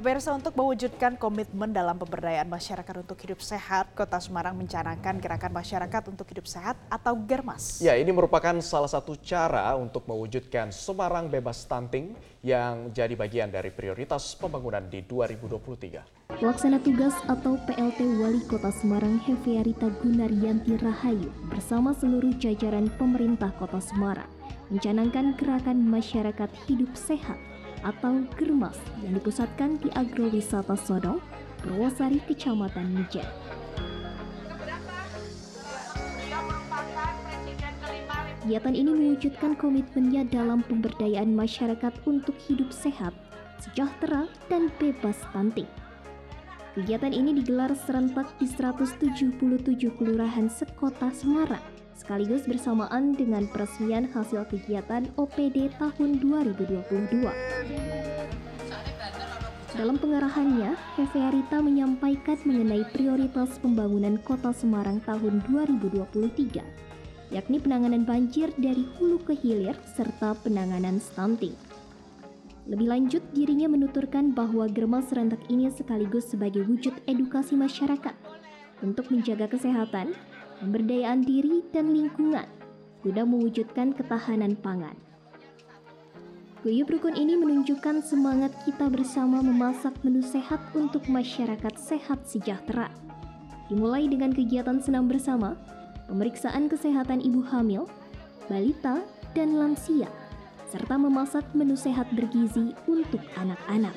Pemirsa untuk mewujudkan komitmen dalam pemberdayaan masyarakat untuk hidup sehat, Kota Semarang mencanangkan gerakan masyarakat untuk hidup sehat atau Germas. Ya, ini merupakan salah satu cara untuk mewujudkan Semarang bebas stunting yang jadi bagian dari prioritas pembangunan di 2023. Pelaksana tugas atau PLT Wali Kota Semarang Heviarita Gunaryanti Rahayu bersama seluruh jajaran pemerintah Kota Semarang mencanangkan gerakan masyarakat hidup sehat atau Germas yang dipusatkan di agrowisata Sodong, Purwosari, Kecamatan Mijen. Kegiatan ini mewujudkan komitmennya dalam pemberdayaan masyarakat untuk hidup sehat, sejahtera, dan bebas stunting. Kegiatan ini digelar serentak di 177 kelurahan sekota Semarang sekaligus bersamaan dengan peresmian hasil kegiatan OPD tahun 2022. Dalam pengarahannya, Hefearita menyampaikan mengenai prioritas pembangunan Kota Semarang tahun 2023, yakni penanganan banjir dari hulu ke hilir serta penanganan stunting. Lebih lanjut, dirinya menuturkan bahwa Germas serentak ini sekaligus sebagai wujud edukasi masyarakat untuk menjaga kesehatan, pemberdayaan diri dan lingkungan guna mewujudkan ketahanan pangan. Guyub rukun ini menunjukkan semangat kita bersama memasak menu sehat untuk masyarakat sehat sejahtera. Dimulai dengan kegiatan senam bersama, pemeriksaan kesehatan ibu hamil, balita, dan lansia, serta memasak menu sehat bergizi untuk anak-anak.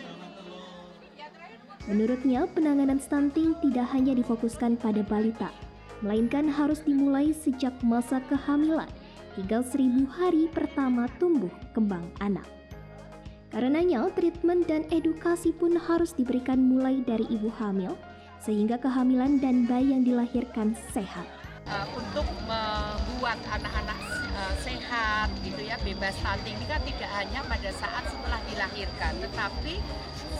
Menurutnya, penanganan stunting tidak hanya difokuskan pada balita, melainkan harus dimulai sejak masa kehamilan hingga seribu hari pertama tumbuh kembang anak. Karenanya, treatment dan edukasi pun harus diberikan mulai dari ibu hamil, sehingga kehamilan dan bayi yang dilahirkan sehat. Uh, untuk membuat anak-anak uh, sehat gitu ya bebas stunting. Ini kan tidak hanya pada saat setelah dilahirkan tetapi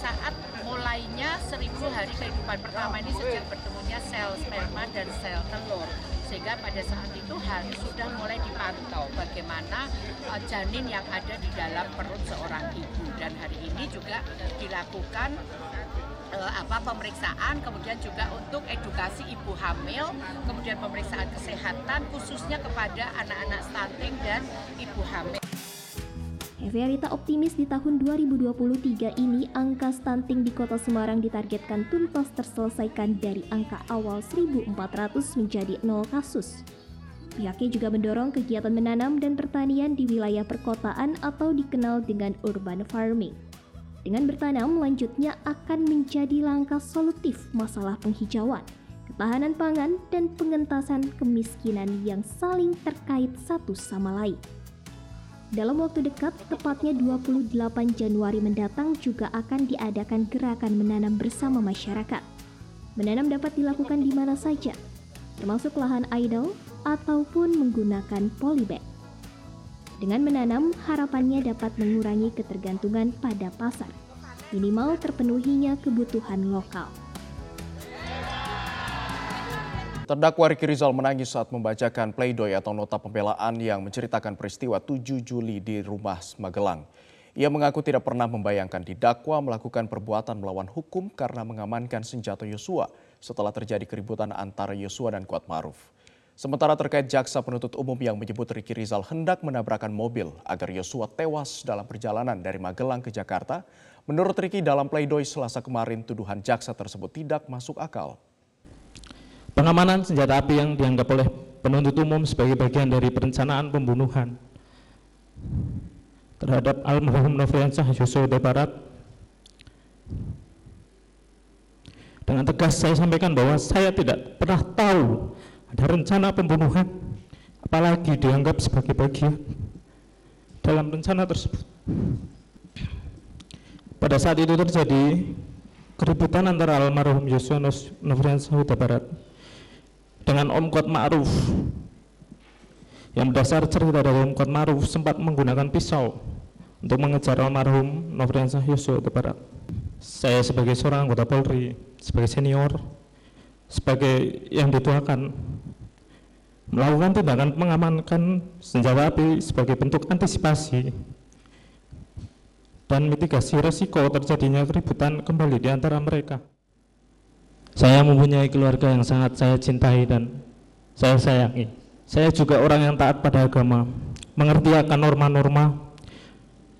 saat mulainya seribu hari kehidupan pertama ini sejak bertemunya sel sperma dan sel telur. Sehingga pada saat itu harus sudah mulai dipantau bagaimana uh, janin yang ada di dalam perut seorang ibu. Dan hari ini juga dilakukan apa pemeriksaan kemudian juga untuk edukasi ibu hamil kemudian pemeriksaan kesehatan khususnya kepada anak-anak stunting dan ibu hamil Eviarita optimis di tahun 2023 ini angka stunting di kota Semarang ditargetkan tuntas terselesaikan dari angka awal 1400 menjadi 0 kasus. Pihaknya juga mendorong kegiatan menanam dan pertanian di wilayah perkotaan atau dikenal dengan urban farming. Dengan bertanam, lanjutnya akan menjadi langkah solutif masalah penghijauan, ketahanan pangan, dan pengentasan kemiskinan yang saling terkait satu sama lain. Dalam waktu dekat, tepatnya 28 Januari mendatang juga akan diadakan gerakan menanam bersama masyarakat. Menanam dapat dilakukan di mana saja, termasuk lahan idle ataupun menggunakan polybag. Dengan menanam, harapannya dapat mengurangi ketergantungan pada pasar, minimal terpenuhinya kebutuhan lokal. Terdakwa Riki Rizal menangis saat membacakan pleidoy atau nota pembelaan yang menceritakan peristiwa 7 Juli di rumah Magelang. Ia mengaku tidak pernah membayangkan didakwa melakukan perbuatan melawan hukum karena mengamankan senjata Yosua setelah terjadi keributan antara Yosua dan Kuat Maruf. Sementara terkait jaksa penuntut umum yang menyebut Riki Rizal hendak menabrakan mobil agar Yosua tewas dalam perjalanan dari Magelang ke Jakarta, menurut Riki dalam pleidoy selasa kemarin tuduhan jaksa tersebut tidak masuk akal. Pengamanan senjata api yang dianggap oleh penuntut umum sebagai bagian dari perencanaan pembunuhan terhadap almarhum Nofriansah Yosua Barat dengan tegas saya sampaikan bahwa saya tidak pernah tahu ada rencana pembunuhan apalagi dianggap sebagai bagian dalam rencana tersebut pada saat itu terjadi keributan antara almarhum Yosua Nofriansah Huta Barat dengan Om Kuat Ma'ruf yang berdasar cerita dari Om Kuat Ma'ruf sempat menggunakan pisau untuk mengejar almarhum Nofriansah Yosua Huta Barat. Saya sebagai seorang anggota Polri, sebagai senior, sebagai yang dituakan melakukan tindakan mengamankan senjata api sebagai bentuk antisipasi dan mitigasi resiko terjadinya keributan kembali di antara mereka. Saya mempunyai keluarga yang sangat saya cintai dan saya sayangi. Saya juga orang yang taat pada agama, mengerti akan norma-norma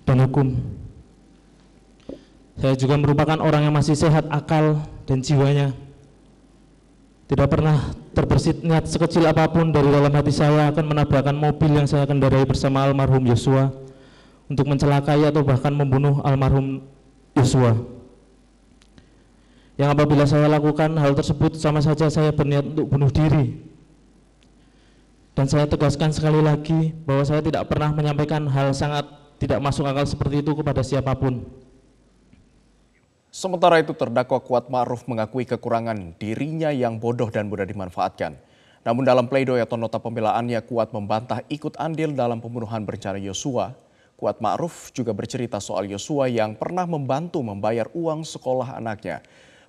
dan hukum. Saya juga merupakan orang yang masih sehat akal dan jiwanya. Tidak pernah terbersit niat sekecil apa pun dari dalam hati saya akan menabrakkan mobil yang saya kendarai bersama almarhum Yosua untuk mencelakai atau bahkan membunuh almarhum Yosua. Yang apabila saya lakukan hal tersebut sama saja saya berniat untuk bunuh diri. Dan saya tegaskan sekali lagi bahwa saya tidak pernah menyampaikan hal sangat tidak masuk akal seperti itu kepada siapa pun. Sementara itu terdakwa Kuat Ma'ruf mengakui kekurangan dirinya yang bodoh dan mudah dimanfaatkan. Namun dalam pledoi atau nota pembelaannya Kuat membantah ikut andil dalam pembunuhan berencana Yosua. Kuat Ma'ruf juga bercerita soal Yosua yang pernah membantu membayar uang sekolah anaknya.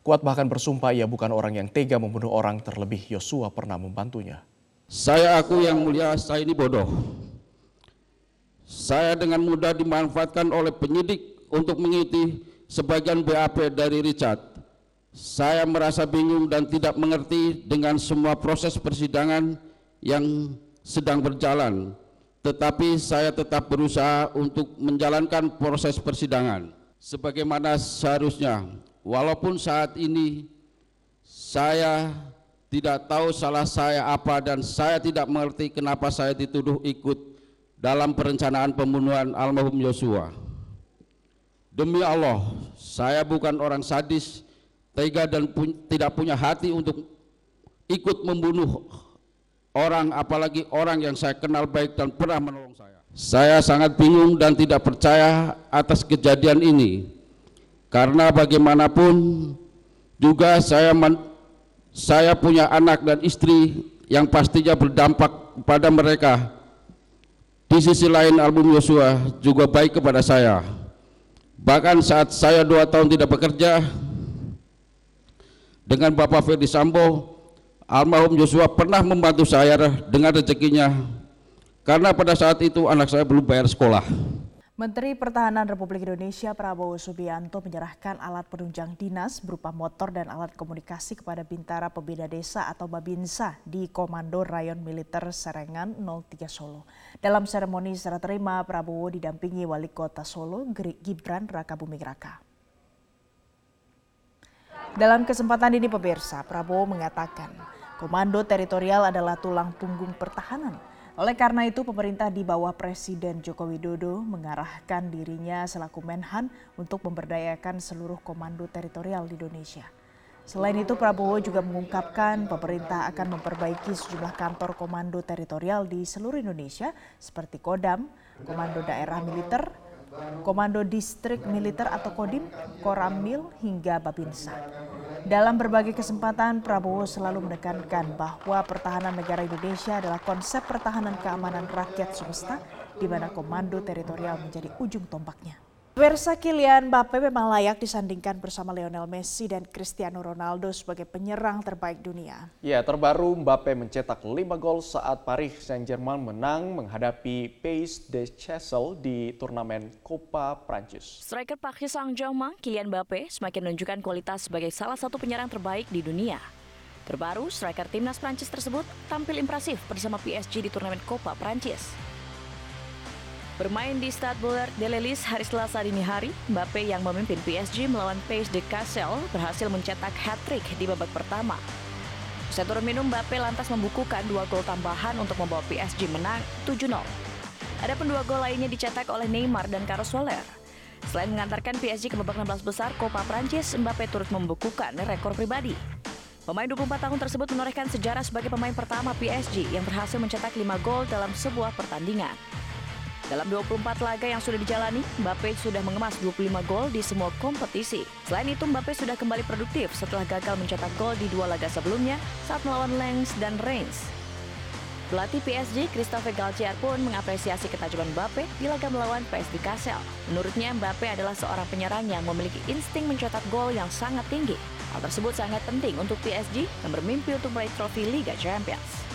Kuat bahkan bersumpah ia bukan orang yang tega membunuh orang terlebih Yosua pernah membantunya. Saya aku yang mulia, saya ini bodoh. Saya dengan mudah dimanfaatkan oleh penyidik untuk mengikuti sebagian BAP dari Richard. Saya merasa bingung dan tidak mengerti dengan semua proses persidangan yang sedang berjalan. Tetapi saya tetap berusaha untuk menjalankan proses persidangan sebagaimana seharusnya walaupun saat ini saya tidak tahu salah saya apa dan saya tidak mengerti kenapa saya dituduh ikut dalam perencanaan pembunuhan almarhum Yosua. Demi Allah, saya bukan orang sadis, tega dan pu tidak punya hati untuk ikut membunuh orang apalagi orang yang saya kenal baik dan pernah menolong saya. Saya sangat bingung dan tidak percaya atas kejadian ini karena bagaimanapun juga saya saya punya anak dan istri yang pastinya berdampak pada mereka. Di sisi lain album Yosua juga baik kepada saya. Bahkan saat saya dua tahun tidak bekerja dengan Bapak Ferdi Sambo, almarhum Yosua pernah membantu saya dengan rezekinya karena pada saat itu anak saya belum bayar sekolah. Menteri Pertahanan Republik Indonesia Prabowo Subianto menyerahkan alat penunjang dinas berupa motor dan alat komunikasi kepada Bintara Pembina Desa atau Babinsa di Komando Rayon Militer Serengan 03 Solo. Dalam seremoni serah terima, Prabowo didampingi Wali Kota Solo Gibran Raka Buming Raka. Dalam kesempatan ini pemirsa, Prabowo mengatakan Komando Teritorial adalah tulang punggung pertahanan oleh karena itu, pemerintah di bawah Presiden Joko Widodo mengarahkan dirinya selaku Menhan untuk memberdayakan seluruh komando teritorial di Indonesia. Selain itu, Prabowo juga mengungkapkan pemerintah akan memperbaiki sejumlah kantor komando teritorial di seluruh Indonesia seperti Kodam, Komando Daerah Militer, Komando Distrik Militer atau Kodim, Koramil hingga Babinsa. Dalam berbagai kesempatan, Prabowo selalu menekankan bahwa pertahanan negara Indonesia adalah konsep pertahanan keamanan rakyat semesta, di mana komando teritorial menjadi ujung tombaknya. Versa Kylian Mbappe memang layak disandingkan bersama Lionel Messi dan Cristiano Ronaldo sebagai penyerang terbaik dunia. Ya, terbaru Mbappe mencetak 5 gol saat Paris Saint-Germain menang menghadapi Pays de Chessel di turnamen Copa Prancis. Striker Paris Saint-Germain, Kylian Mbappe, semakin menunjukkan kualitas sebagai salah satu penyerang terbaik di dunia. Terbaru, striker timnas Prancis tersebut tampil impresif bersama PSG di turnamen Copa Prancis. Bermain di Stade Bollard de Lelis hari Selasa dini hari, Mbappe yang memimpin PSG melawan Pays de Cassel berhasil mencetak hat-trick di babak pertama. Usai turun minum, Mbappe lantas membukukan dua gol tambahan untuk membawa PSG menang 7-0. Adapun dua gol lainnya dicetak oleh Neymar dan Carlos Soler. Selain mengantarkan PSG ke babak 16 besar Copa Prancis, Mbappe turut membukukan rekor pribadi. Pemain 24 tahun tersebut menorehkan sejarah sebagai pemain pertama PSG yang berhasil mencetak 5 gol dalam sebuah pertandingan. Dalam 24 laga yang sudah dijalani, Mbappe sudah mengemas 25 gol di semua kompetisi. Selain itu, Mbappe sudah kembali produktif setelah gagal mencetak gol di dua laga sebelumnya saat melawan Lens dan Reims. Pelatih PSG, Christophe Galtier pun mengapresiasi ketajaman Mbappe di laga melawan PSV Kassel. Menurutnya, Mbappe adalah seorang penyerang yang memiliki insting mencetak gol yang sangat tinggi. Hal tersebut sangat penting untuk PSG yang bermimpi untuk meraih trofi Liga Champions.